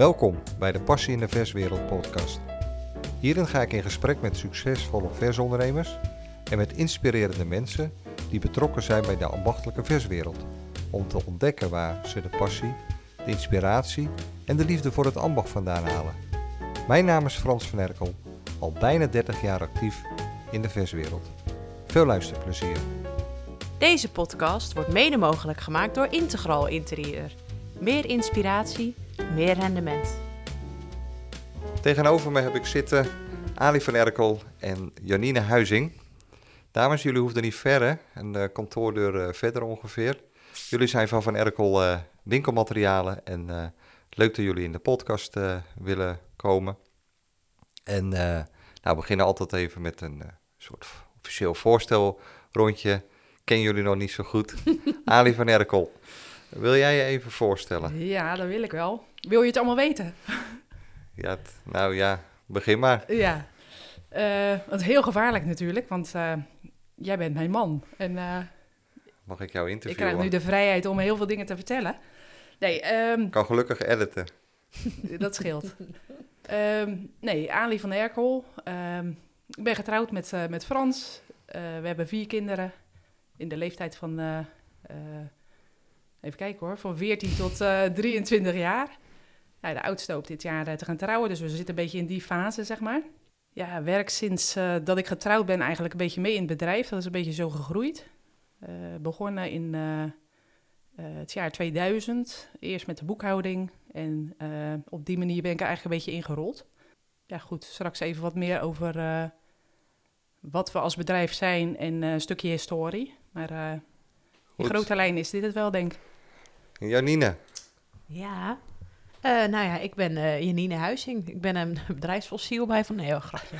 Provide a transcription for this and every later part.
Welkom bij de Passie in de Verswereld podcast. Hierin ga ik in gesprek met succesvolle versondernemers en met inspirerende mensen die betrokken zijn bij de ambachtelijke verswereld. Om te ontdekken waar ze de passie, de inspiratie en de liefde voor het ambacht vandaan halen. Mijn naam is Frans van Erkel, al bijna 30 jaar actief in de verswereld. Veel luisterplezier. Deze podcast wordt mede mogelijk gemaakt door Integral Interieur. Meer inspiratie, meer rendement. Tegenover me heb ik zitten Ali van Erkel en Janine Huizing. Dames, jullie hoefden niet ver, hè? Een uh, kantoordeur uh, verder ongeveer. Jullie zijn van Van Erkel uh, winkelmaterialen en leuk dat jullie in de podcast willen komen. En nou, we beginnen altijd even met een soort officieel voorstelrondje. Ken jullie nog niet zo goed. Ali van Erkel, wil jij je even voorstellen? Ja, dat wil ik wel. Wil je het allemaal weten? ja, nou ja, begin maar. Ja, uh, het is heel gevaarlijk natuurlijk, want uh, jij bent mijn man. En, uh, Mag ik jou interviewen? Ik krijg nu de vrijheid om heel veel dingen te vertellen. Nee, um, kan gelukkig editen. dat scheelt. um, nee, Ali van Erkel. Um, ik ben getrouwd met, met Frans. we hebben vier kinderen in de leeftijd van, even kijken hoor, van 14 tot 23 jaar. Nou, de oudste hoopt dit jaar te gaan trouwen, dus we zitten een beetje in die fase, zeg maar ja, werk sinds uh, dat ik getrouwd ben eigenlijk een beetje mee in het bedrijf. Dat is een beetje zo gegroeid. Uh, begonnen in uh, het jaar 2000, eerst met de boekhouding. En op die manier ben ik er eigenlijk een beetje ingerold. Ja goed, straks even wat meer over wat we als bedrijf zijn en een stukje historie. Maar in grote lijn is dit het wel, denk ik. Janine. Ja, uh, nou ja, ik ben uh, Janine Huizing. Ik ben een bedrijfsfossiel bij Van Nee, grapje.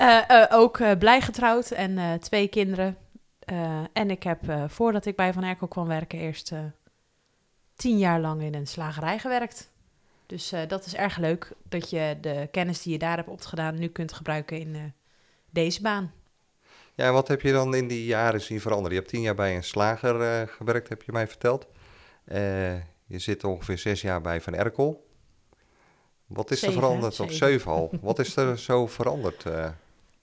uh, ook blij getrouwd en twee kinderen. en ik heb, voordat ik bij Van Erkel kwam werken, eerst tien jaar lang in een slagerij gewerkt. Dus dat is erg leuk dat je de kennis die je daar hebt opgedaan nu kunt gebruiken in deze baan. Ja, wat heb je dan in die jaren zien veranderen? Je hebt tien jaar bij een slager gewerkt, heb je mij verteld. Je zit ongeveer zes jaar bij Van Erkel. Wat is zeven, er veranderd? Zeven. Of zeven al. Wat is er zo veranderd? Uh?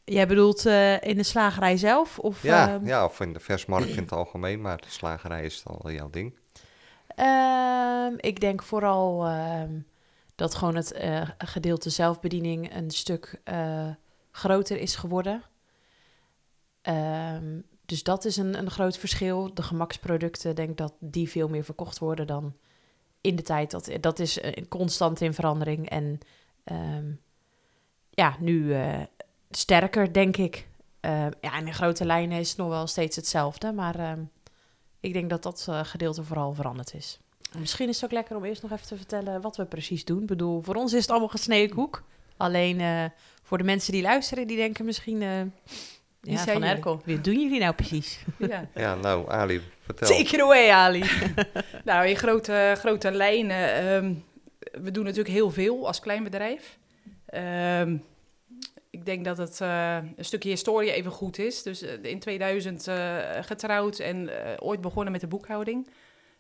Jij bedoelt uh, in de slagerij zelf? Of, ja, uh... ja, of in de versmarkt in het algemeen, maar de slagerij is al jouw ding. Uh, ik denk vooral ehm, dat gewoon het gedeelte zelfbediening een stuk groter is geworden. Ehm, dus dat is een, een groot verschil. De gemaksproducten, denk dat die veel meer verkocht worden dan in de tijd. Dat, dat is constant in verandering. En um, ja, nu uh, sterker, denk ik. Uh, ja, in de grote lijnen is het nog wel steeds hetzelfde. Maar uh, ik denk dat dat uh, gedeelte vooral veranderd is. Misschien is het ook lekker om eerst nog even te vertellen wat we precies doen. Ik bedoel, voor ons is het allemaal gesneden koek. Alleen voor de mensen die luisteren, die denken misschien... Ja, van Erkel. Wat doen jullie nou precies? Ja, ja nou, Ali, Take it away, Ali. nou, in grote, grote lijnen. Um, we doen natuurlijk heel veel als klein bedrijf. Um, ik denk dat het uh, een stukje historie even goed is. Dus uh, in 2000 uh, getrouwd en ooit begonnen met de boekhouding.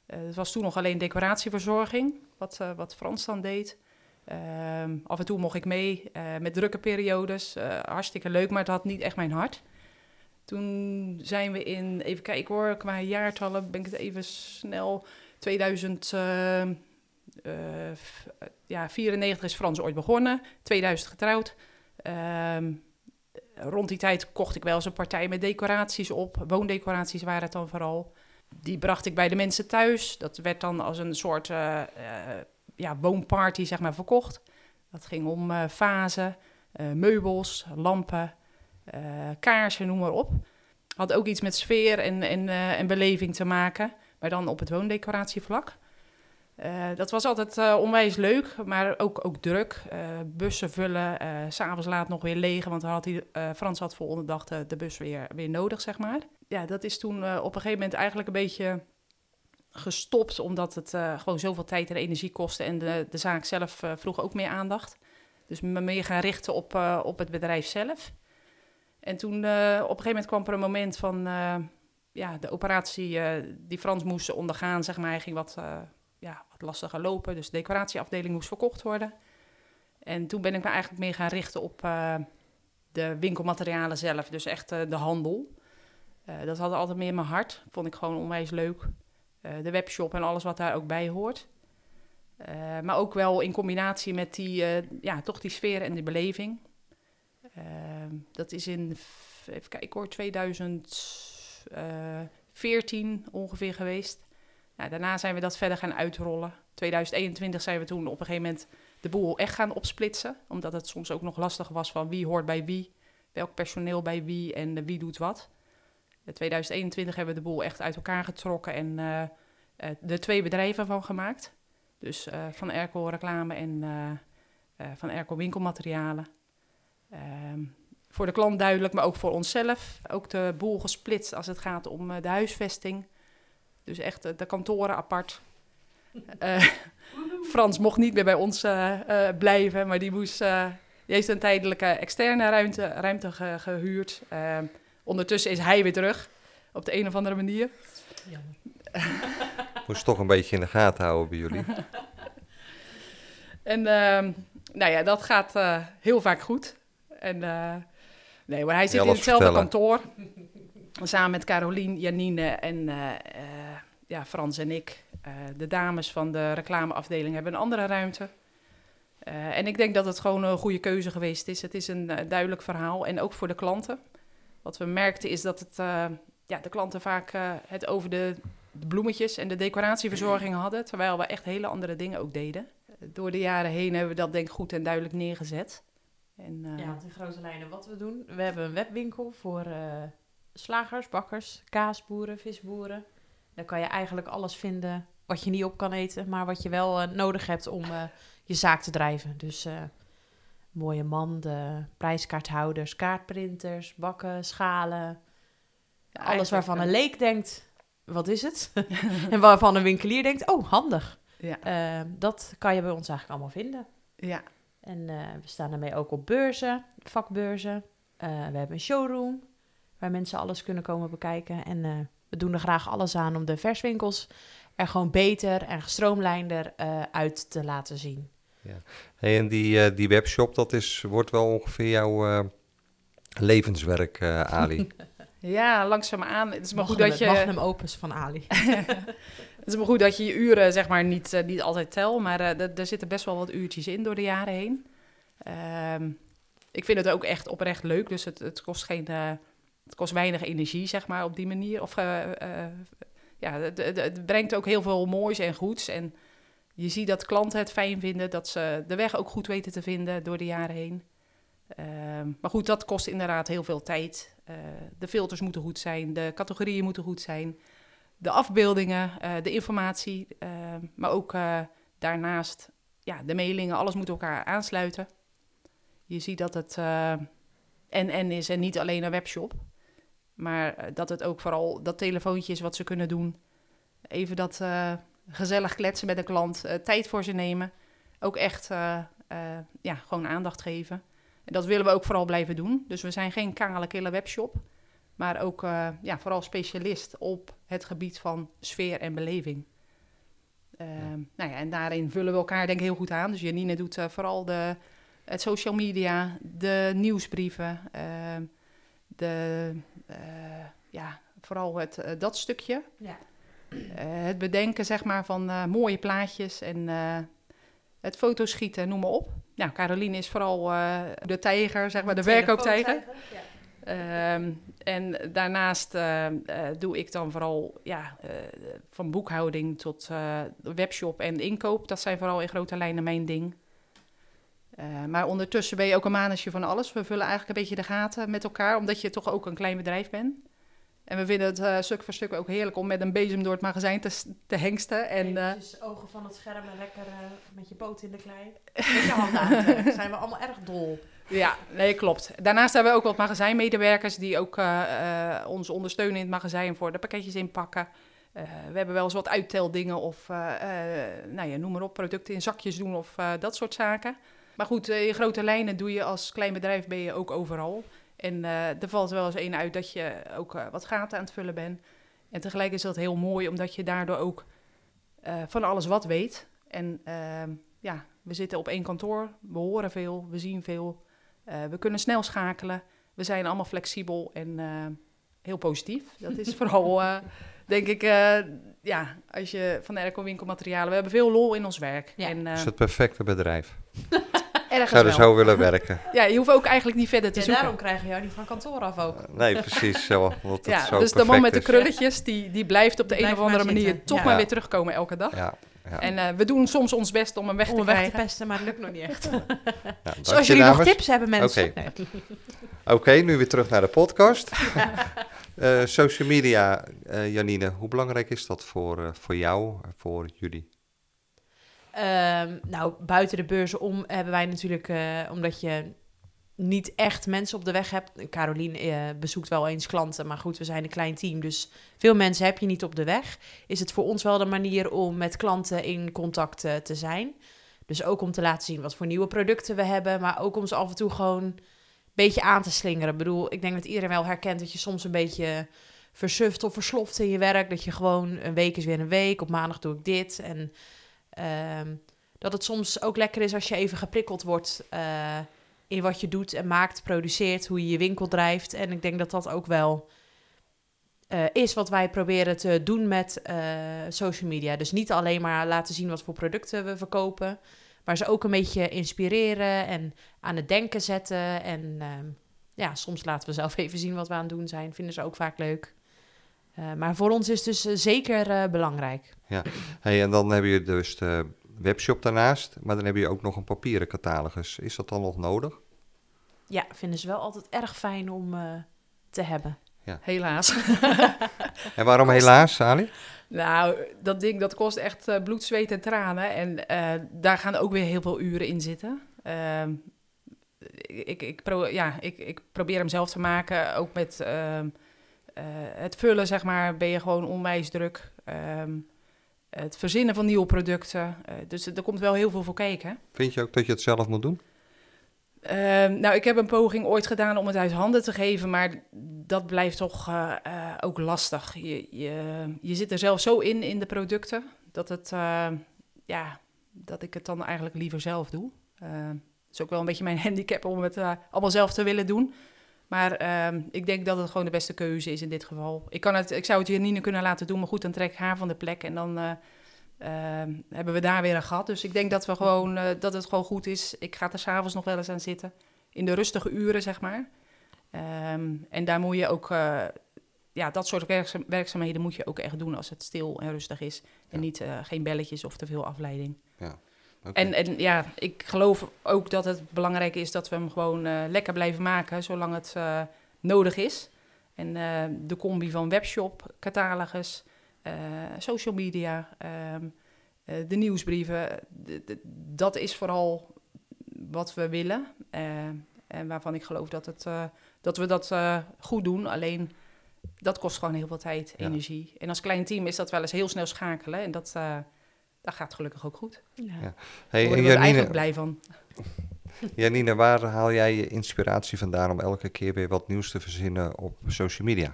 het was toen nog alleen decoratieverzorging, wat, wat Frans dan deed. Um, af en toe mocht ik mee met drukke periodes. hartstikke leuk, maar het had niet echt mijn hart. Toen zijn we in, even kijken hoor, qua jaartallen ben ik het even snel, 2000, uh, uh, ja, 94 is Frans ooit begonnen, 2000 getrouwd. Uh, rond die tijd kocht ik wel eens een partij met decoraties op, woondecoraties waren het dan vooral. Die bracht ik bij de mensen thuis. Dat werd dan als een soort uh, ja, woonparty zeg maar, verkocht. Dat ging om vazen, meubels, lampen, kaarsen, noem maar op. Had ook iets met sfeer en, en, uh, en beleving te maken, maar dan op het woondecoratievlak. Uh, dat was altijd onwijs leuk, maar ook, ook druk. bussen vullen, s'avonds laat nog weer leeg, want had hij, Frans had volgende dag de, de, bus weer, weer nodig, zeg maar. Ja, dat is toen op een gegeven moment eigenlijk een beetje gestopt, omdat het gewoon zoveel tijd en energie kostte en de, de zaak zelf vroeg ook meer aandacht. Dus me meer gaan richten op, op het bedrijf zelf. En toen uh, op een gegeven moment kwam er een moment van uh, ja, de operatie uh, die Frans moest ondergaan, zeg maar. Hij ging wat ja, wat lastiger lopen. Dus de decoratieafdeling moest verkocht worden. En toen ben ik me eigenlijk meer gaan richten op eh, de winkelmaterialen zelf. Dus echt eh, de handel. Eh, dat had altijd meer in mijn hart. Vond ik gewoon onwijs leuk. de webshop en alles wat daar ook bij hoort. maar ook wel in combinatie met die, ja, toch die sfeer en die beleving. Dat is in, even kijken hoor, 2014 ongeveer geweest. Nou, daarna zijn we dat verder gaan uitrollen. 2021 zijn we toen op een gegeven moment de boel echt gaan opsplitsen. Omdat het soms ook nog lastig was van wie hoort bij wie, welk personeel bij wie en wie doet wat. In 2021 hebben we de boel echt uit elkaar getrokken en uh, er twee bedrijven van gemaakt. Dus van Erco Reclame en van Erco Winkelmaterialen. Ehm, voor de klant duidelijk, maar ook voor onszelf. Ook de boel gesplitst als het gaat om de huisvesting. Dus echt de kantoren apart. Uh, Frans mocht niet meer bij ons uh, uh, blijven, maar die, moest, die heeft een tijdelijke externe ruimte, ruimte ge gehuurd. ondertussen is hij weer terug, op de een of andere manier. Jammer. moest toch een beetje in de gaten houden bij jullie. en ehm, nou ja, dat gaat heel vaak goed. En, nee, maar hij zit in hetzelfde vertellen. kantoor. Samen met Carolien, Janine en ja, Frans en ik, de dames van de reclameafdeling, hebben een andere ruimte. En ik denk dat het gewoon een goede keuze geweest is. Het is een duidelijk verhaal en ook voor de klanten. Wat we merkten is dat het, ja, de klanten vaak het over de, de, bloemetjes en de decoratieverzorging hadden, terwijl we echt hele andere dingen ook deden. Door de jaren heen hebben we dat denk ik goed en duidelijk neergezet. En, ja, want in grote lijnen wat we doen. We hebben een webwinkel voor slagers, bakkers, kaasboeren, visboeren. Dan kan je eigenlijk alles vinden wat je niet op kan eten, maar wat je wel uh, nodig hebt om je zaak te drijven. Dus mooie manden, prijskaarthouders, kaartprinters, bakken, schalen. Ja, alles waarvan een leek denkt, wat is het? en waarvan een winkelier denkt, oh, handig. Ja. dat kan je bij ons eigenlijk allemaal vinden. Ja. En we staan daarmee ook op beurzen, vakbeurzen. we hebben een showroom waar mensen alles kunnen komen bekijken. En we doen er graag alles aan om de verswinkels er gewoon beter en gestroomlijnder uh, uit te laten zien. Ja. Hey, en die, uh, die webshop, dat is, wordt wel ongeveer jouw uh, levenswerk, Ali. ja, langzaamaan. Het is maar goed dat je... Magnum opus van Ali. het is maar goed dat je je uren, zeg maar, niet, niet altijd tel. Maar er zitten best wel wat uurtjes in door de jaren heen. Ehm, ik vind het ook echt oprecht leuk. Dus het, het kost geen het kost weinig energie, zeg maar, op die manier. Of ja, het, brengt ook heel veel moois en goeds. En je ziet dat klanten het fijn vinden, dat ze de weg ook goed weten te vinden door de jaren heen. Uh, maar goed, dat kost inderdaad heel veel tijd. De filters moeten goed zijn, de categorieën moeten goed zijn, de afbeeldingen, de informatie, ehm, maar ook daarnaast ja, de mailingen, alles moet elkaar aansluiten. Je ziet dat het en-en is en niet alleen een webshop. Maar eh, dat het ook vooral dat telefoontje is wat ze kunnen doen. Even dat gezellig kletsen met een klant, tijd voor ze nemen. Ook echt ja, gewoon aandacht geven. En dat willen we ook vooral blijven doen. Dus we zijn geen kale kille webshop. Maar ook ja, vooral specialist op het gebied van sfeer en beleving. Ja. Nou ja, en daarin vullen we elkaar denk ik heel goed aan. Dus Janine doet vooral de, het social media, de nieuwsbrieven, de eh, ja, vooral het, eh, dat stukje. Ja. Eh, het bedenken zeg maar, van mooie plaatjes en het fotoschieten, noem maar op. Nou, Caroline is vooral de tijger, zeg maar, de werkooktijger. Ja. Um, en daarnaast uh, uh, doe ik dan vooral ja, uh, van boekhouding tot webshop en inkoop. Dat zijn vooral in grote lijnen mijn ding. Maar ondertussen ben je ook een mannetje van alles. We vullen eigenlijk een beetje de gaten met elkaar, omdat je toch ook een klein bedrijf bent. En we vinden het stuk voor stuk ook heerlijk om met een bezem door het magazijn te, te hengsten. En, ogen van het scherm en lekker met je poot in de klei. Met je handen aan. zijn we allemaal erg dol. Ja, nee, klopt. Daarnaast hebben we ook wat magazijnmedewerkers die ook ons ondersteunen in het magazijn voor de pakketjes inpakken. we hebben wel eens wat uitteldingen of nou ja, noem maar op, producten in zakjes doen of dat soort zaken. Maar goed, eh, in grote lijnen doe je als klein bedrijf ben je ook overal. En er valt wel eens één uit dat je ook wat gaten aan het vullen bent. En tegelijk is dat heel mooi, omdat je daardoor ook eh, van alles wat weet. En ehm, ja, we zitten op één kantoor, we horen veel, we zien veel. Eh, we kunnen snel schakelen. We zijn allemaal flexibel en eh, heel positief. Dat is vooral, eh, denk ik, eh, ja, als je van de Erco winkelmaterialen... We hebben veel lol in ons werk. Ja. En, eh, is het perfecte bedrijf. ergens Zouden wel. zo willen werken. Ja, je hoeft ook eigenlijk niet verder te Ja, zoeken. daarom krijgen we jou niet van kantoor af ook. Nee, precies. Zo, Ja, zo dus de man met de krulletjes, die, die blijft op de Die een of andere manier zitten. toch Ja. maar weer terugkomen elke dag. Ja, ja. En eh, we doen soms ons best om hem weg Om te weg pesten, maar dat lukt nog niet echt. Dus als je, jullie nog tips hebben, mensen. Oké. Nee. Nu weer terug naar de podcast. Eh, social media, eh, Janine, hoe belangrijk is dat voor, eh, voor jou en voor jullie? Ehm, nou, buiten de beurzen om hebben wij natuurlijk, eh, omdat je niet echt mensen op de weg hebt. Carolien eh, bezoekt wel eens klanten, maar goed, we zijn een klein team, dus veel mensen heb je niet op de weg. Is het voor ons wel de manier om met klanten in contact eh, te zijn. Dus ook om te laten zien wat voor nieuwe producten we hebben, maar ook om ze af en toe gewoon een beetje aan te slingeren. Ik bedoel, ik denk dat iedereen wel herkent dat je soms een beetje versuft of versloft in je werk. Dat je gewoon een week is weer een week, op maandag doe ik dit en... Ehm, dat het soms ook lekker is als je even geprikkeld wordt eh, in wat je doet en maakt, produceert, hoe je je winkel drijft. En ik denk dat dat ook wel eh, is wat wij proberen te doen met eh, social media. Dus niet alleen maar laten zien wat voor producten we verkopen, maar ze ook een beetje inspireren en aan het denken zetten. En ehm, ja, soms laten we zelf even zien wat we aan het doen zijn. Vinden ze ook vaak leuk. Eh, maar voor ons is dus eh, zeker belangrijk. Hey, en dan heb je dus de webshop daarnaast, maar dan heb je ook nog een papieren catalogus. Is dat dan nog nodig? Ja, vinden ze wel altijd erg fijn om eh, te hebben. Helaas. En waarom Kost- helaas, Ali? nou, dat ding dat kost echt eh, bloed, zweet en tranen. En eh, daar gaan ook weer heel veel uren in zitten. Ehm, ik, ik, pro, ja, ik, ik probeer hem zelf te maken. Ook met ehm, eh, het vullen, zeg maar, ben je gewoon onwijs druk. Ehm, het verzinnen van nieuwe producten. Eh, dus er komt wel heel veel voor kijken. Vind je ook dat je het zelf moet doen? Ehm, nou, ik heb een poging ooit gedaan om het uit handen te geven, maar dat blijft toch eh, eh, ook lastig. Je, je, je zit er zelf zo in, in de producten, dat, het, ja, dat ik het dan eigenlijk liever zelf doe. Ehm, Het is ook wel een beetje mijn handicap om het allemaal zelf te willen doen. Maar ehm, ik denk dat het gewoon de beste keuze is in dit geval. Ik, kan het, ik zou het Janine kunnen laten doen, maar goed, dan trek ik haar van de plek en dan eh, ehm, hebben we daar weer een gat. Dus ik denk dat, we gewoon, eh, dat het gewoon goed is. Ik ga er s'avonds nog wel eens aan zitten, in de rustige uren, zeg maar. Ehm, en daar moet je ook, eh, ja, dat soort werkzaam- werkzaamheden moet je ook echt doen als het stil en rustig is. En Ja. niet geen belletjes of te veel afleiding. En, en ja, ik geloof ook dat het belangrijk is dat we hem gewoon eh, lekker blijven maken, zolang het eh, nodig is. En eh, de combi van webshop, catalogus, social media, ehm, eh, de nieuwsbrieven, dat is vooral wat we willen. En waarvan ik geloof dat, het, dat we dat goed doen. Alleen dat kost gewoon heel veel tijd, Ja. energie. En als klein team is dat wel eens heel snel schakelen. En dat, dat gaat gelukkig ook goed. Ja. Ja. Daar Hey, er eigenlijk blij van. Janine, waar haal jij je inspiratie vandaan om elke keer weer wat nieuws te verzinnen op social media?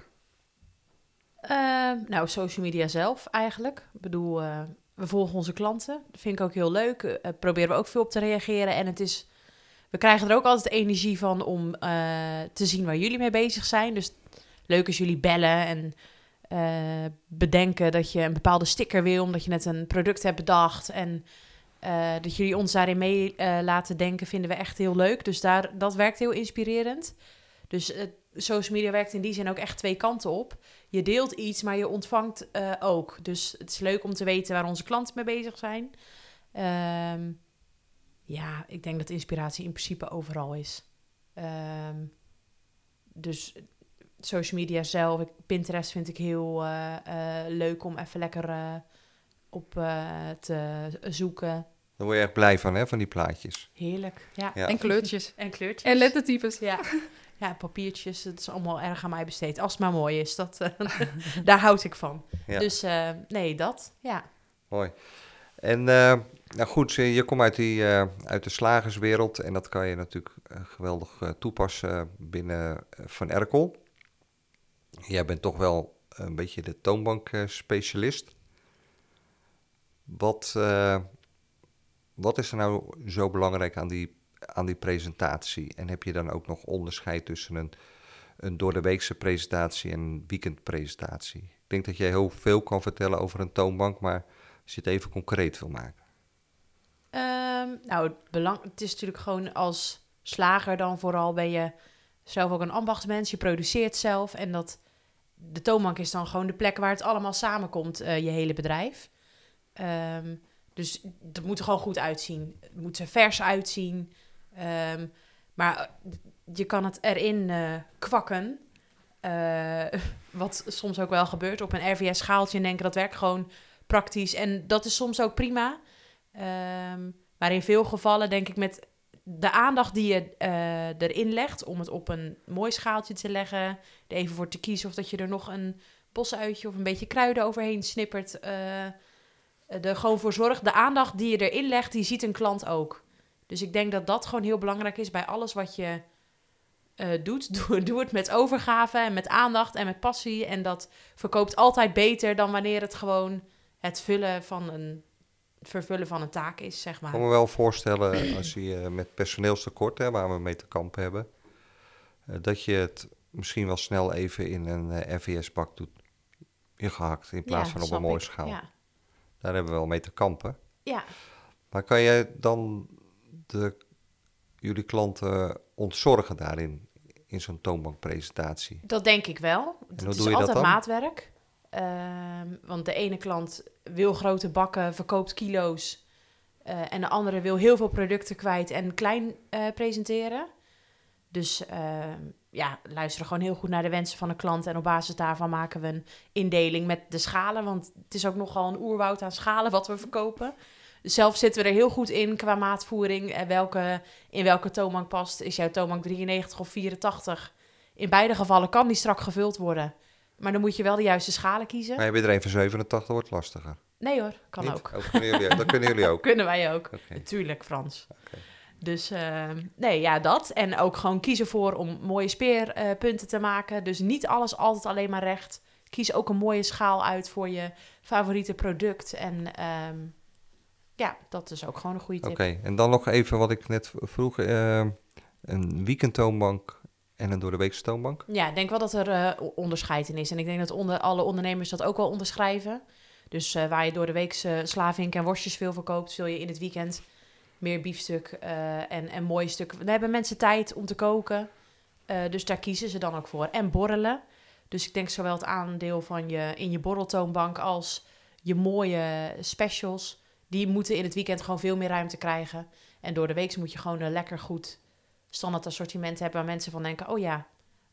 Ehm, nou, social media zelf eigenlijk. Ik bedoel, eh, we volgen onze klanten. Dat vind ik ook heel leuk. Eh proberen we ook veel op te reageren. En het is, we krijgen er ook altijd energie van om eh, te zien waar jullie mee bezig zijn. Dus leuk als jullie bellen en eh, bedenken dat je een bepaalde sticker wil, omdat je net een product hebt bedacht. En eh, dat jullie ons daarin mee eh, laten denken, vinden we echt heel leuk. Dus daar, dat werkt heel inspirerend. Dus social media werkt in die zin ook echt twee kanten op je deelt iets, maar je ontvangt ook. Dus het is leuk om te weten waar onze klanten mee bezig zijn. Ehm, ja, ik denk dat inspiratie in principe overal is. Ehm, dus social media zelf, ik- Pinterest vind ik heel eh, eh, leuk om even lekker eh, op eh, te zoeken. Daar word je echt blij van, hè, van die plaatjes. Heerlijk. Ja. Ja. En kleurtjes. En kleurtjes. En lettertypes. Ja. ja, papiertjes. Het is allemaal erg aan mij besteed. Als het maar mooi is, dat, eh, daar houd ik van. Ja. Dus eh, nee, dat. Ja. Mooi. En eh, nou goed, je komt uit, die, eh, uit de slagerswereld en dat kan je natuurlijk geweldig eh, toepassen binnen Van Erkel. Jij bent toch wel een beetje de toonbank-specialist. wat, eh, wat is er nou zo belangrijk aan die, aan die presentatie? En heb je dan ook nog onderscheid tussen een, een door de weekse presentatie en een weekendpresentatie? Ik denk dat je heel veel kan vertellen over een toonbank, maar als je het even concreet wil maken. Ehm, nou, het, belang, het is natuurlijk gewoon als slager dan vooral ben je zelf ook een ambachtsmens. Je produceert zelf en dat de toonbank is dan gewoon de plek waar het allemaal samenkomt, eh, je hele bedrijf. Ehm, dus dat moet er gewoon goed uitzien. Het moet er vers uitzien. Ehm, maar eh, je kan het erin uh, kwakken. wat soms ook wel gebeurt op een RVS-schaaltje en denken dat werkt gewoon praktisch. En dat is soms ook prima. Um, maar in veel gevallen denk ik met de aandacht die je uh, erin legt om het op een mooi schaaltje te leggen, er even voor te kiezen of dat je er nog een bosuitje of een beetje kruiden overheen snippert, uh, er gewoon voor zorgt. De aandacht die je erin legt, die ziet een klant ook. Dus ik denk dat dat gewoon heel belangrijk is bij alles wat je uh, doet. Doe, doe het met overgave en met aandacht en met passie. En dat verkoopt altijd beter dan wanneer het gewoon het vullen van een vervullen van een taak is, zeg maar. Ik kan me wel voorstellen, als je uh, met personeelstekort, hè, waar we mee te kampen hebben, uh, dat je het misschien wel snel even in een uh, RVS-bak doet ingehakt, in plaats ja, van op een mooie schaal. Ja. Daar hebben we wel mee te kampen. Ja. Maar kan jij dan de, jullie klanten ontzorgen daarin, in zo'n toonbankpresentatie? Dat denk ik wel. En het is altijd dat maatwerk. Um, want de ene klant wil grote bakken, verkoopt kilo's. Uh, en de andere wil heel veel producten kwijt en klein uh, presenteren. Dus uh, ja, luisteren gewoon heel goed naar de wensen van de klant. En op basis daarvan maken we een indeling met de schalen. Want het is ook nogal een oerwoud aan schalen wat we verkopen. Zelf zitten we er heel goed in qua maatvoering. En welke, in welke toonbank past. Is jouw toonbank 93 of 84? In beide gevallen kan die strak gevuld worden. Maar dan moet je wel de juiste schalen kiezen. Maar je er een van 87, wordt lastiger. Nee hoor, kan Niet? ook. Oh, kunnen jullie, dat kunnen jullie ook. Kunnen wij ook. Natuurlijk, Frans. Dus uh, nee, ja, dat. En ook gewoon kiezen voor om mooie speerpunten uh, te maken. Dus niet alles altijd alleen maar recht. Kies ook een mooie schaal uit voor je favoriete product. En um, ja, dat is ook gewoon een goede tip. Oké, okay. en dan nog even wat ik net vroeg. Uh, een weekendtoonbank en een door de weekse toonbank? Ja, ik denk wel dat er uh, onderscheid in is. En ik denk dat onder, alle ondernemers dat ook wel onderschrijven. Dus uh, waar je door de week uh, slavink en worstjes veel verkoopt, zul je in het weekend meer biefstuk uh, en, en mooie stukken. Dan hebben mensen tijd om te koken. dus daar kiezen ze dan ook voor. En borrelen. Dus ik denk zowel het aandeel van je in je borreltoonbank als je mooie specials. Die moeten in het weekend gewoon veel meer ruimte krijgen. En door de week moet je gewoon lekker goed standaard assortiment hebben waar mensen van denken: oh ja,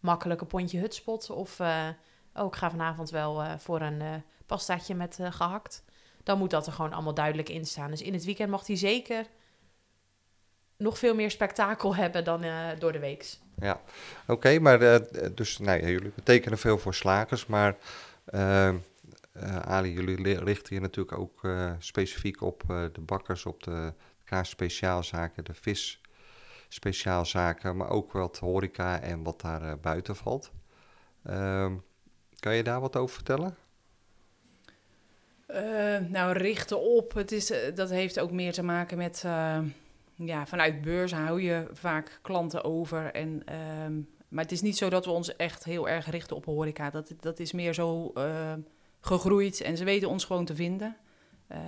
makkelijk een pondje hutspot. Of uh, oh, ik ga vanavond wel uh, voor een uh, pastaatje met gehakt. Dan moet dat er gewoon allemaal duidelijk in staan. Dus in het weekend mag hij zeker nog veel meer spektakel hebben dan door de weeks. Ja, oké, maar dus nou, jullie betekenen veel voor slagers, maar Ali, jullie richten je natuurlijk ook specifiek op de bakkers, op de kaas speciaalzaken, de vis speciaalzaken, maar ook wat horeca en wat daar uh, buiten valt. Uh, kan je daar wat over vertellen? Uh, nou, richten op, het is, uh, dat heeft ook meer te maken met, ja, vanuit beurs hou je vaak klanten over. En, ehm, maar het is niet zo dat we ons echt heel erg richten op horeca. Dat, dat is meer zo gegroeid en ze weten ons gewoon te vinden. Uh,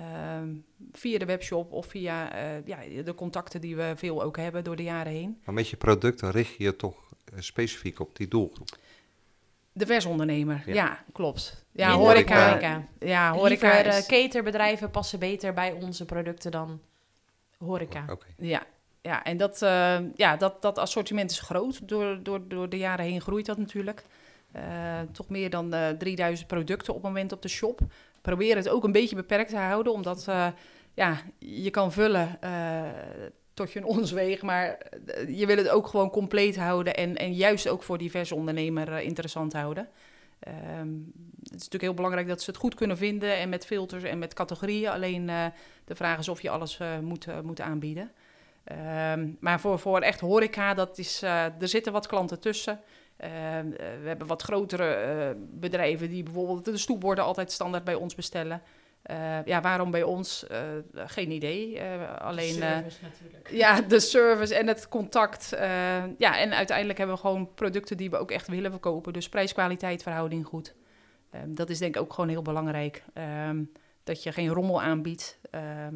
via de webshop of via uh, ja, de contacten die we veel ook hebben door de jaren heen. Maar met je producten richt je je toch specifiek op die doelgroep? De versondernemer, ja, ja klopt. Ja, In horeca. horeca. Ja, horeca Liever, is... caterbedrijven passen beter bij onze producten dan horeca. Oh, okay. Ja, ja, en dat, uh, ja, dat, dat assortiment is groot. Door, door, door de jaren heen groeit dat natuurlijk. Uh, toch meer dan uh, 3000 producten op het moment op de shop probeer het ook een beetje beperkt te houden, omdat uh, ja, je kan vullen uh, tot je een ons weegt, maar je wil het ook gewoon compleet houden en, en juist ook voor diverse ondernemer interessant houden. Um, het is natuurlijk heel belangrijk dat ze het goed kunnen vinden en met filters en met categorieën. Alleen de vraag is of je alles moet, moet aanbieden. Um, maar voor, voor echt horeca, dat is, er zitten wat klanten tussen. Uh, we hebben wat grotere uh, bedrijven die bijvoorbeeld de stoepborden altijd standaard bij ons bestellen. Eh, ja, waarom bij ons? Eh, geen idee. Eh, alleen eh, Service natuurlijk. ja, de service en het contact. eh, ja, en uiteindelijk hebben we gewoon producten die we ook echt willen verkopen. Dus prijs-kwaliteit verhouding goed. Ehm, dat is denk ik ook gewoon heel belangrijk. Ehm, dat je geen rommel aanbiedt. Ehm,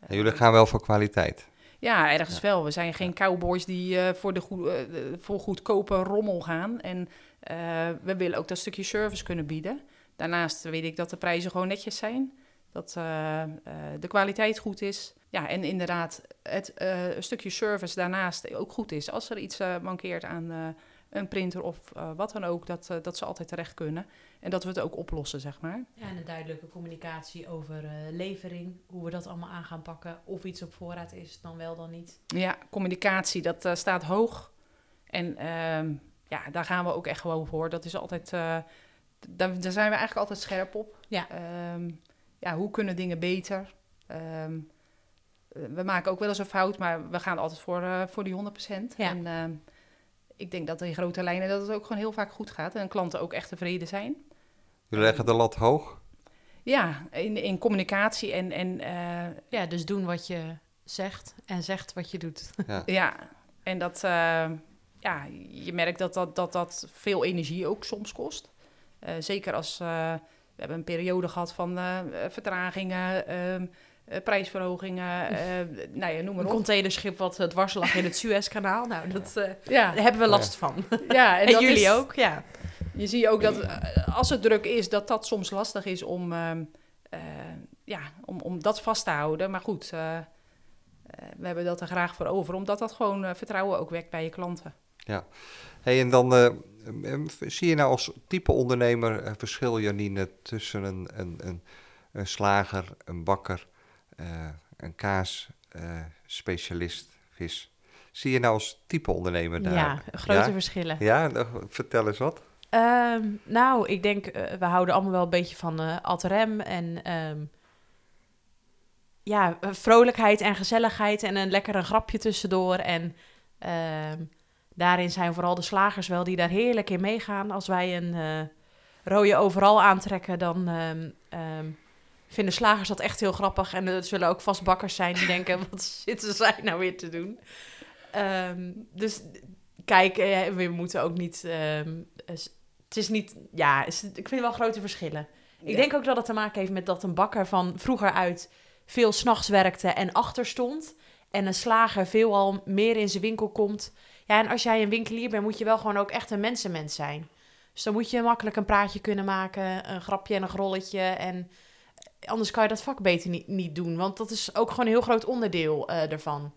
En jullie gaan wel voor kwaliteit. Ja, ergens Ja. wel. We zijn geen cowboys die eh, voor, de goe- eh, voor goedkope rommel gaan. En eh, we willen ook dat stukje service kunnen bieden. Daarnaast weet ik dat de prijzen gewoon netjes zijn. Dat de kwaliteit goed is. Ja, en inderdaad het stukje service daarnaast ook goed is. Als er iets mankeert aan een printer of wat dan ook, dat, dat ze altijd terecht kunnen. En dat we het ook oplossen, zeg maar. Ja, en een duidelijke communicatie over eh, levering, hoe we dat allemaal aan gaan pakken. Of iets op voorraad is, dan wel, dan niet. Ja, communicatie, dat eh, staat hoog. En ehm, ja, daar gaan we ook echt gewoon voor. Dat is altijd, eh, daar, daar zijn we eigenlijk altijd scherp op. Ja. Ehm, ja, hoe kunnen dingen beter? Ehm, eh, we maken ook wel eens een fout, maar we gaan altijd voor, voor die 100%. Ja. En ik denk dat in grote lijnen dat het ook gewoon heel vaak goed gaat. En klanten ook echt tevreden zijn. Jullie leggen de lat hoog. Ja, in, in communicatie en, en eh, Ja, dus doen wat je zegt en zegt wat je doet. Ja, en dat, eh, ja, je merkt dat dat, dat dat veel energie ook soms kost. Eh, zeker als eh, we hebben een periode gehad van eh, vertragingen, ehm, eh, prijsverhogingen, eh, nou ja, noem maar Een op. containerschip wat het dwars lag in het Suezkanaal. Nou, dat, eh, Ja, daar hebben we last van. ja En, dat jullie is- ook, ja. Je ziet ook dat eh, als het druk is, dat dat soms lastig is om, ehm, eh, ja, om, om dat vast te houden. Maar goed, eh, we hebben dat er graag voor over, omdat dat gewoon vertrouwen ook wekt bij je klanten. Hey, en dan zie je nou als type ondernemer een verschil, Janine, tussen een, een, een, een slager, een bakker, eh, een kaasspecialist, vis. Zie je nou als type ondernemer daar? Ja, grote Ja? verschillen. Ja, nou, vertel eens wat. Ehm, nou, ik denk, eh, we houden allemaal wel een beetje van eh ad en ehm, ja, eh, vrolijkheid en gezelligheid en een lekker een grapje tussendoor. En ehm, daarin zijn vooral de slagers wel die daar heerlijk in meegaan. Als wij een rode overal aantrekken, dan vinden slagers dat echt heel grappig. En er zullen ook vast bakkers zijn die denken, wat zitten zij nou weer te doen? Dus kijk, we moeten ook niet... het is niet... Ja, is- ik vind wel grote verschillen. Ik Ja. denk ook dat het te maken heeft met dat een bakker van vroeger uit veel s'nachts werkte en achter stond. En een slager veelal meer in zijn winkel komt. Ja, en als jij een winkelier bent, moet je wel gewoon ook echt een mensenmens zijn. Dus dan moet je makkelijk een praatje kunnen maken, een grapje en een grolletje. En anders kan je dat vak beter niet, niet doen, want dat is ook gewoon een heel groot onderdeel eh ervan.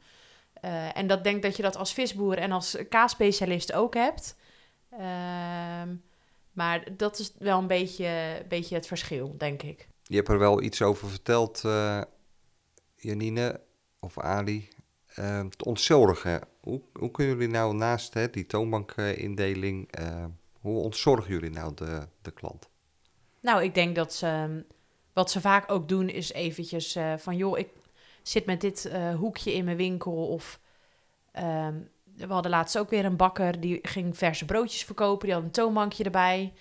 Eh, en dat denk dat je dat als visboer en als kaasspecialist ook hebt. Ehm, maar dat is wel een beetje, beetje het verschil, denk ik. Je hebt er wel iets over verteld, eh, Janine of Ali. Eh, het ontzorgen. Hoe, hoe kunnen jullie nou naast hè, die toonbankindeling, eh, hoe ontzorgen jullie nou de, de klant? Nou, ik denk dat ze, ehm, wat ze vaak ook doen, is eventjes van... joh, ik zit met dit hoekje in mijn winkel. Of ehm, we hadden laatst ook weer een bakker, die ging verse broodjes verkopen. Die had een toonbankje erbij.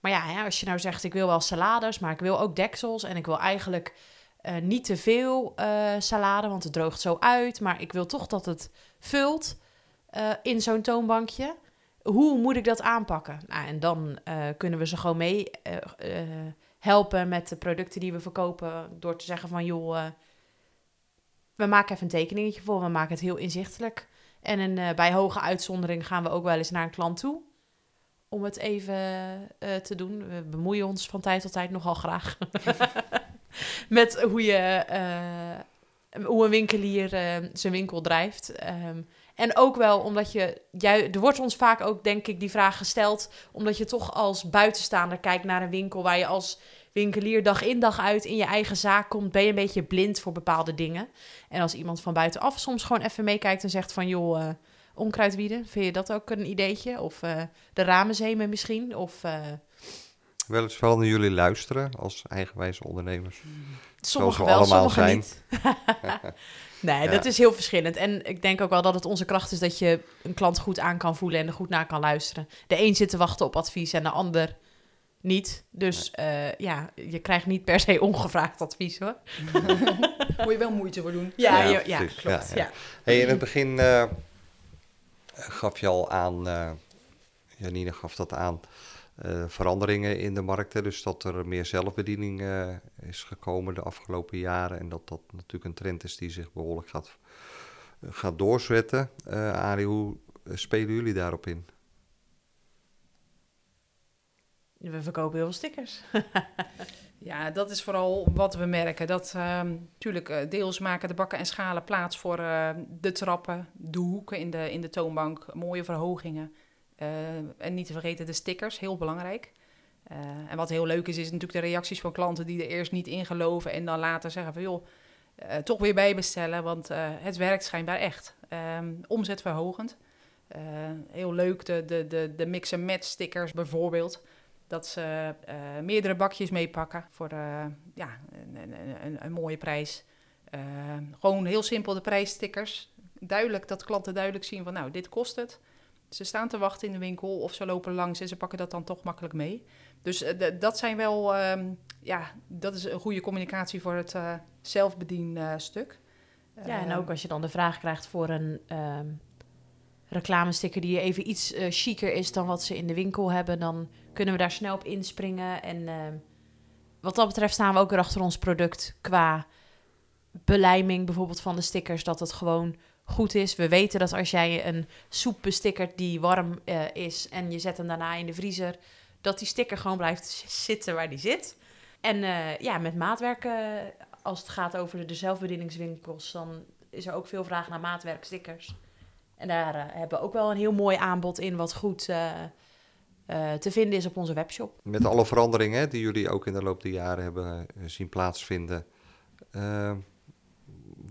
Maar ja, als je nou zegt, ik wil wel salades, maar ik wil ook deksels. En ik wil eigenlijk eh, niet te veel eh, salade, want het droogt zo uit. Maar ik wil toch dat het vult eh, in zo'n toonbankje hoe moet ik dat aanpakken? Nou, en dan kunnen we ze gewoon mee helpen met de producten die we verkopen. Door te zeggen van, joh, we maken even een tekeningetje voor. We maken het heel inzichtelijk. En eh, bij hoge uitzondering gaan we ook wel eens naar een klant toe. Om het even eh, te doen. We bemoeien ons van tijd tot tijd nogal graag. met hoe je... eh, hoe een winkelier zijn winkel drijft. Ehm, en ook wel omdat je, jij, er wordt ons vaak ook, denk ik, die vraag gesteld, omdat je toch als buitenstaander kijkt naar een winkel waar je als winkelier dag in dag uit in je eigen zaak komt, ben je een beetje blind voor bepaalde dingen. En als iemand van buitenaf soms gewoon even meekijkt en zegt van, joh, eh onkruidwieden, vind je dat ook een ideetje? Of eh, de ramenzemen misschien? Of eh, Wel eens wel naar jullie luisteren als eigenwijze ondernemers. Sommigen we wel, allemaal sommigen zijn. niet. nee, Ja. dat is heel verschillend. En ik denk ook wel dat het onze kracht is dat je een klant goed aan kan voelen en er goed naar kan luisteren. De een zit te wachten op advies en de ander niet. Dus eh, ja, je krijgt niet per se ongevraagd advies hoor. Moet je wel moeite voor doen. Ja, Ja, klopt. Ja, Ja, ja. Hey, in het begin eh, gaf je al aan, eh, Janine gaf dat aan, eh, veranderingen in de markten. Dus dat er meer zelfbediening eh, is gekomen de afgelopen jaren. En dat dat natuurlijk een trend is die zich behoorlijk gaat, gaat doorzetten. Eh Arie, hoe spelen jullie daarop in? We verkopen heel veel stickers. Ja, dat is vooral wat we merken. Dat natuurlijk deels maken de bakken en schalen plaats voor eh, de trappen, de hoeken in de, in de toonbank, mooie verhogingen. Eh, en niet te vergeten de stickers, heel belangrijk. Eh, en wat heel leuk is, is natuurlijk de reacties van klanten die er eerst niet in geloven en dan later zeggen van joh, eh, toch weer bijbestellen, want eh, het werkt schijnbaar echt. Ehm, omzetverhogend. Eh, heel leuk, de, de, de, de mix-and-match stickers bijvoorbeeld. Dat ze eh, meerdere bakjes meepakken voor eh, ja, een, een, een, een mooie prijs. Eh, gewoon heel simpel de prijsstickers. Duidelijk dat klanten duidelijk zien van nou, dit kost het. Ze staan te wachten in de winkel of ze lopen langs en ze pakken dat dan toch makkelijk mee. Dus dat zijn wel, ehm, ja, dat is een goede communicatie voor het eh zelfbedien eh, stuk. Ja, en ook als je dan de vraag krijgt voor een ehm reclamesticker die even iets eh chiquer is dan wat ze in de winkel hebben, dan kunnen we daar snel op inspringen. En ehm, wat dat betreft staan we ook weer achter ons product qua belijming bijvoorbeeld van de stickers, dat het gewoon goed is. We weten dat als jij een soep bestickert die warm eh, is en je zet hem daarna in de vriezer, dat die sticker gewoon blijft zitten waar die zit. En eh, ja, met maatwerken, als het gaat over de zelfbedieningswinkels, dan is er ook veel vraag naar maatwerkstickers. En daar eh, hebben we ook wel een heel mooi aanbod in, wat goed eh, eh, te vinden is op onze webshop. Met alle veranderingen hè, die jullie ook in de loop der jaren hebben zien plaatsvinden.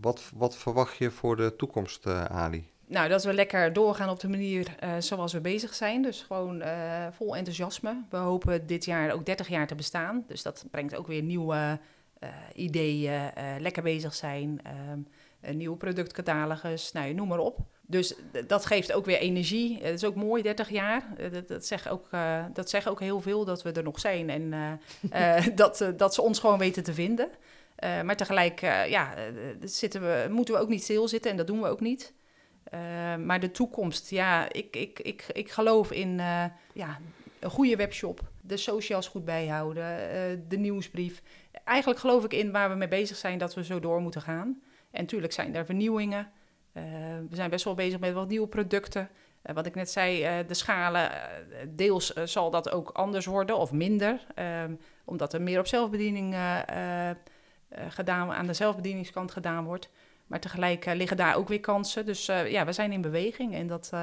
wat, wat verwacht je voor de toekomst, eh Ali? Nou, dat we lekker doorgaan op de manier eh, zoals we bezig zijn. Dus gewoon eh, vol enthousiasme. We hopen dit jaar ook 30 jaar te bestaan. Dus dat brengt ook weer nieuwe eh, ideeën. eh, lekker bezig zijn. ehm, een nieuwe productcatalogus. Nou, je noem maar op. Dus dat geeft ook weer energie. Het is ook mooi, 30 jaar. Eh, dat, dat, zegt ook, eh, dat zegt ook heel veel dat we er nog zijn. En eh, dat, dat ze ons gewoon weten te vinden. Maar tegelijk ja, zitten we, moeten we ook niet stilzitten. En dat doen we ook niet. Maar de toekomst, ja, ik, ik, ik, ik geloof in ja, een goede webshop, de socials goed bijhouden, de nieuwsbrief. Eigenlijk geloof ik in waar we mee bezig zijn dat we zo door moeten gaan. En natuurlijk zijn er vernieuwingen. Uh, we zijn best wel bezig met wat nieuwe producten. Uh, wat ik net zei, de schalen, deels zal dat ook anders worden of minder. Um, omdat er meer op zelfbediening gedaan, aan de zelfbedieningskant gedaan wordt. Maar tegelijk liggen daar ook weer kansen. Dus ja, we zijn in beweging en dat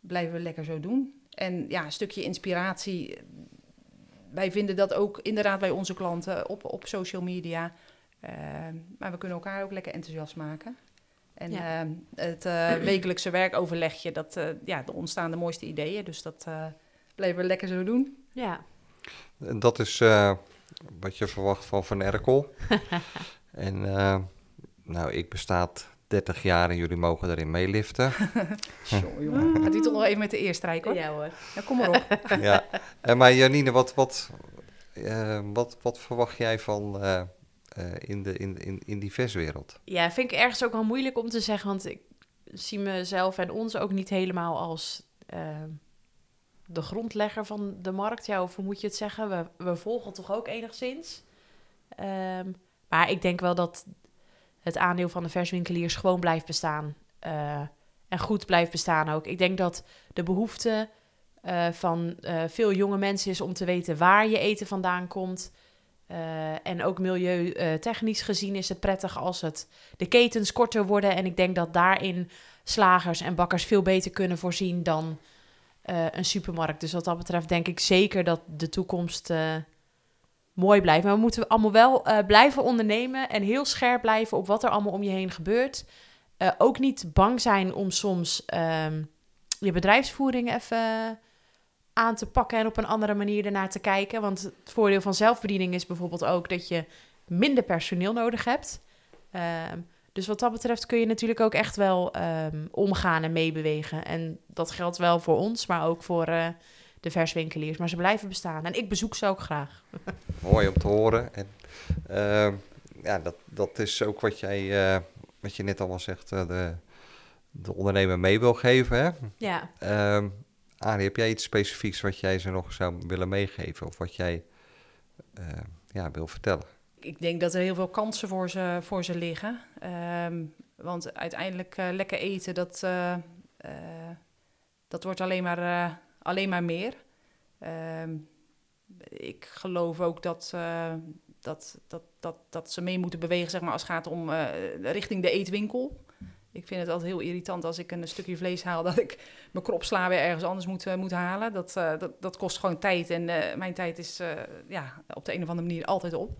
blijven we lekker zo doen. En ja, een stukje inspiratie. Wij vinden dat ook inderdaad bij onze klanten op, op social media. maar we kunnen elkaar ook lekker enthousiast maken. En ja. het wekelijkse werkoverlegje, dat, ja, er ontstaan de mooiste ideeën. Dus dat blijven we lekker zo doen. Ja. En dat is wat je verwacht van Van Erkel. en nou, ik bestaat 30 jaar en jullie mogen erin meeliften. Zo, jongen. Gaat u toch nog even met de eerste rijk, hoor? Ja, hoor. Ja, kom maar op. ja. En maar Janine, wat, wat, uh, wat, wat verwacht jij van uh, in, de, in, in, in die verswereld? Ja, vind ik ergens ook wel moeilijk om te zeggen, want ik zie mezelf en ons ook niet helemaal als de grondlegger van de markt. Ja, of hoe moet je het zeggen? We, we volgen toch ook enigszins. Um, maar ik denk wel dat het aandeel van de verswinkeliers gewoon blijft bestaan. Uh, en goed blijft bestaan ook. Ik denk dat de behoefte van veel jonge mensen is om te weten waar je eten vandaan komt. En ook milieutechnisch gezien is het prettig als het de ketens korter worden. En ik denk dat daarin slagers en bakkers veel beter kunnen voorzien dan een supermarkt. Dus wat dat betreft denk ik zeker dat de toekomst mooi blijft. Maar we moeten allemaal wel blijven ondernemen en heel scherp blijven op wat er allemaal om je heen gebeurt. Ook niet bang zijn om soms um, je bedrijfsvoering even aan te pakken en op een andere manier ernaar te kijken. Want het voordeel van zelfbediening is bijvoorbeeld ook dat je minder personeel nodig hebt. Um, dus wat dat betreft kun je natuurlijk ook echt wel um, omgaan en meebewegen. En dat geldt wel voor ons, maar ook voor uh, de verswinkeliers. Maar ze blijven bestaan. En ik bezoek ze ook graag. Mooi om te horen. En, ehm, ja, dat, dat is ook wat jij, eh, wat je net allemaal zegt, eh, de, de ondernemer mee wil geven. Hè? Ja. Ehm Arie, heb jij iets specifieks wat jij ze nog zou willen meegeven? Of wat jij eh, ja, wil vertellen? Ik denk dat er heel veel kansen voor ze, voor ze liggen. Ehm, want uiteindelijk eh, lekker eten, dat, eh, dat wordt alleen maar, alleen maar meer. Ehm, ik geloof ook dat, dat, dat, dat, dat ze mee moeten bewegen zeg maar, als het gaat om richting de eetwinkel. Ik vind het altijd heel irritant als ik een stukje vlees haal, dat ik mijn kropsla weer ergens anders moet, eh, moet halen. Dat, eh, dat, dat kost gewoon tijd en eh, mijn tijd is eh, ja, op de een of andere manier altijd op.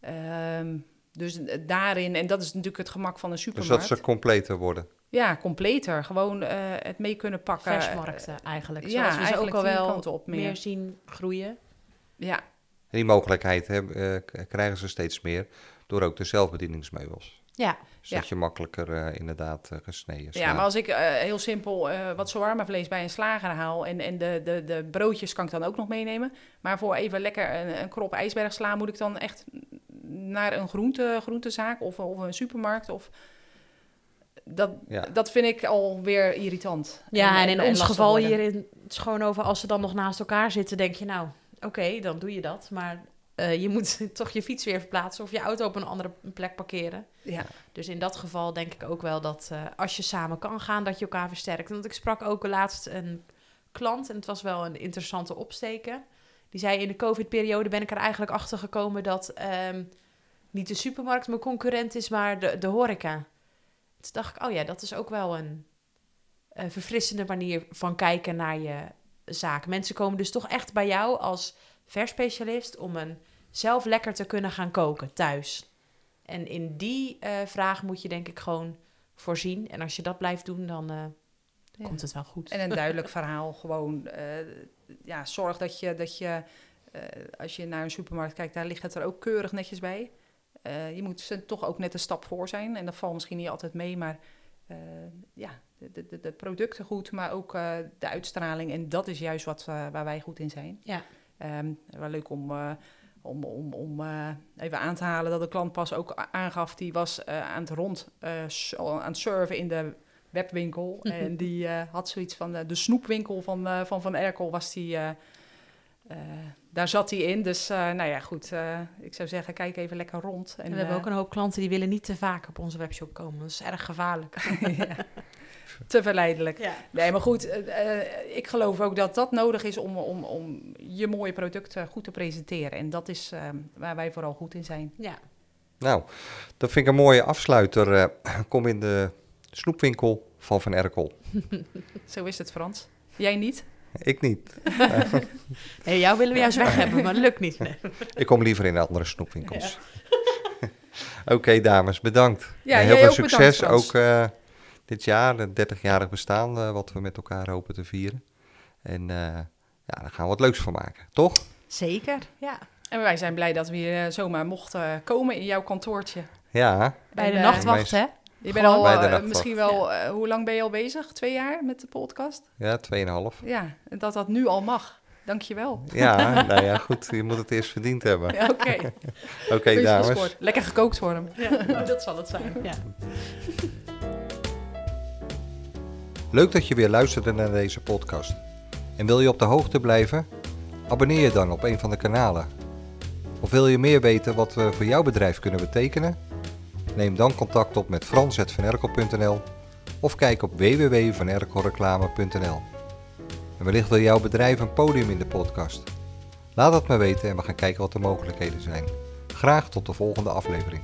Ehm, dus daarin, en dat is natuurlijk het gemak van een Dus supermarkt. dat ze completer worden. Ja, completer. Gewoon eh, het mee kunnen pakken. Versmarkten eigenlijk. ja, Zoals we ze ook al wel kant op meer. meer zien groeien. Ja, En die mogelijkheid eh, krijgen ze steeds meer door ook de zelfbedieningsmeubels. Ja, Dus Ja. dat je makkelijker eh, inderdaad eh, gesneden ja, slaat. maar als ik eh, heel simpel eh wat shawarma vlees bij een slager haal... en, en de, de, de broodjes kan ik dan ook nog meenemen... maar voor even lekker een, een krop ijsberg sla... moet ik dan echt naar een groente, groentezaak of, of een supermarkt... Of, dat, Ja. dat vind ik alweer irritant. ja en, in ons geval worden. hier in Schoonhoven, als ze dan nog naast elkaar zitten, denk je nou, oké, dan doe je dat. Maar eh, je moet toch je fiets weer verplaatsen of je auto op een andere plek parkeren. Ja, Dus in dat geval denk ik ook wel dat eh, als je samen kan gaan, dat je elkaar versterkt. Want ik sprak ook laatst een klant en het was wel een interessante opsteken. Die zei in de COVID-periode ben ik er eigenlijk achter gekomen dat ehm, niet de supermarkt mijn concurrent is, maar de, de horeca. Toen dacht ik, oh ja, dat is ook wel een eh, verfrissende manier van kijken naar je zaak. Mensen komen dus toch echt bij jou als verspecialist om een zelf lekker te kunnen gaan koken thuis. En in die eh, vraag moet je denk ik gewoon voorzien. En als je dat blijft doen, dan eh, Ja. komt het wel goed. En een duidelijk verhaal. Gewoon, eh, ja, zorg dat je, dat je als je naar een supermarkt kijkt, daar ligt het er ook keurig netjes bij. Je moet ze toch ook net een stap voor zijn. En dat valt misschien niet altijd mee, maar ja, de, de, de producten goed, maar ook de uitstraling. En dat is juist wat, waar wij goed in zijn. Ja. Ehm, wel leuk om, eh, om, om, om eh, even aan te halen dat de klant pas ook aangaf, die was eh, aan het rond aan het surfen in de webwinkel. en die had zoiets van de snoepwinkel van Van, van Erkel was die. daar zat hij in. Dus nou ja, goed. ik zou zeggen, kijk even lekker rond. En, En we hebben ook een hoop klanten die willen niet te vaak op onze webshop komen. Dat is erg gevaarlijk. ja, te verleidelijk. Ja. Nee, maar goed, eh, eh, ik geloof ook dat dat nodig is om, om, om je mooie producten goed te presenteren. En dat is eh, waar wij vooral goed in zijn. ja. Nou, dat vind ik een mooie afsluiter. Eh, kom in de snoepwinkel van Van Erkel. Zo is het, Frans. Jij niet? Ik niet. Hey, jou willen we juist weg hebben, maar dat lukt niet. Nee. Ik kom liever in andere snoepwinkels. Oké, dames, bedankt. Ja, En heel jij veel ook bedankt, succes Frans. ook eh, dit jaar, het 30-jarig bestaan, eh, wat we met elkaar hopen te vieren. En eh, ja, daar gaan we wat leuks van maken, toch? Zeker, ja. En wij zijn blij dat we hier eh, zomaar mochten komen in jouw kantoortje. Ja, Bij de nachtwacht, hè? Je bent al misschien wel, hoe lang ben je al bezig? Twee jaar met de podcast? ja, 2,5. Ja, en dat dat nu al mag. Dankjewel. Ja, nou ja, goed, je moet het eerst verdiend hebben. Ja, Oké, Oké, dames. Lekker gekookt voor hem. Ja, dat zal het zijn. Ja. Leuk dat je weer luisterde naar deze podcast. En wil je op de hoogte blijven? Abonneer je dan op een van de kanalen. Of wil je meer weten wat we voor jouw bedrijf kunnen betekenen? Neem dan contact op met frans.vanerkel.nl of kijk op www.vanerkelreclame.nl. En wellicht wil jouw bedrijf een podium in de podcast. Laat het me weten en we gaan kijken wat de mogelijkheden zijn. Graag tot de volgende aflevering.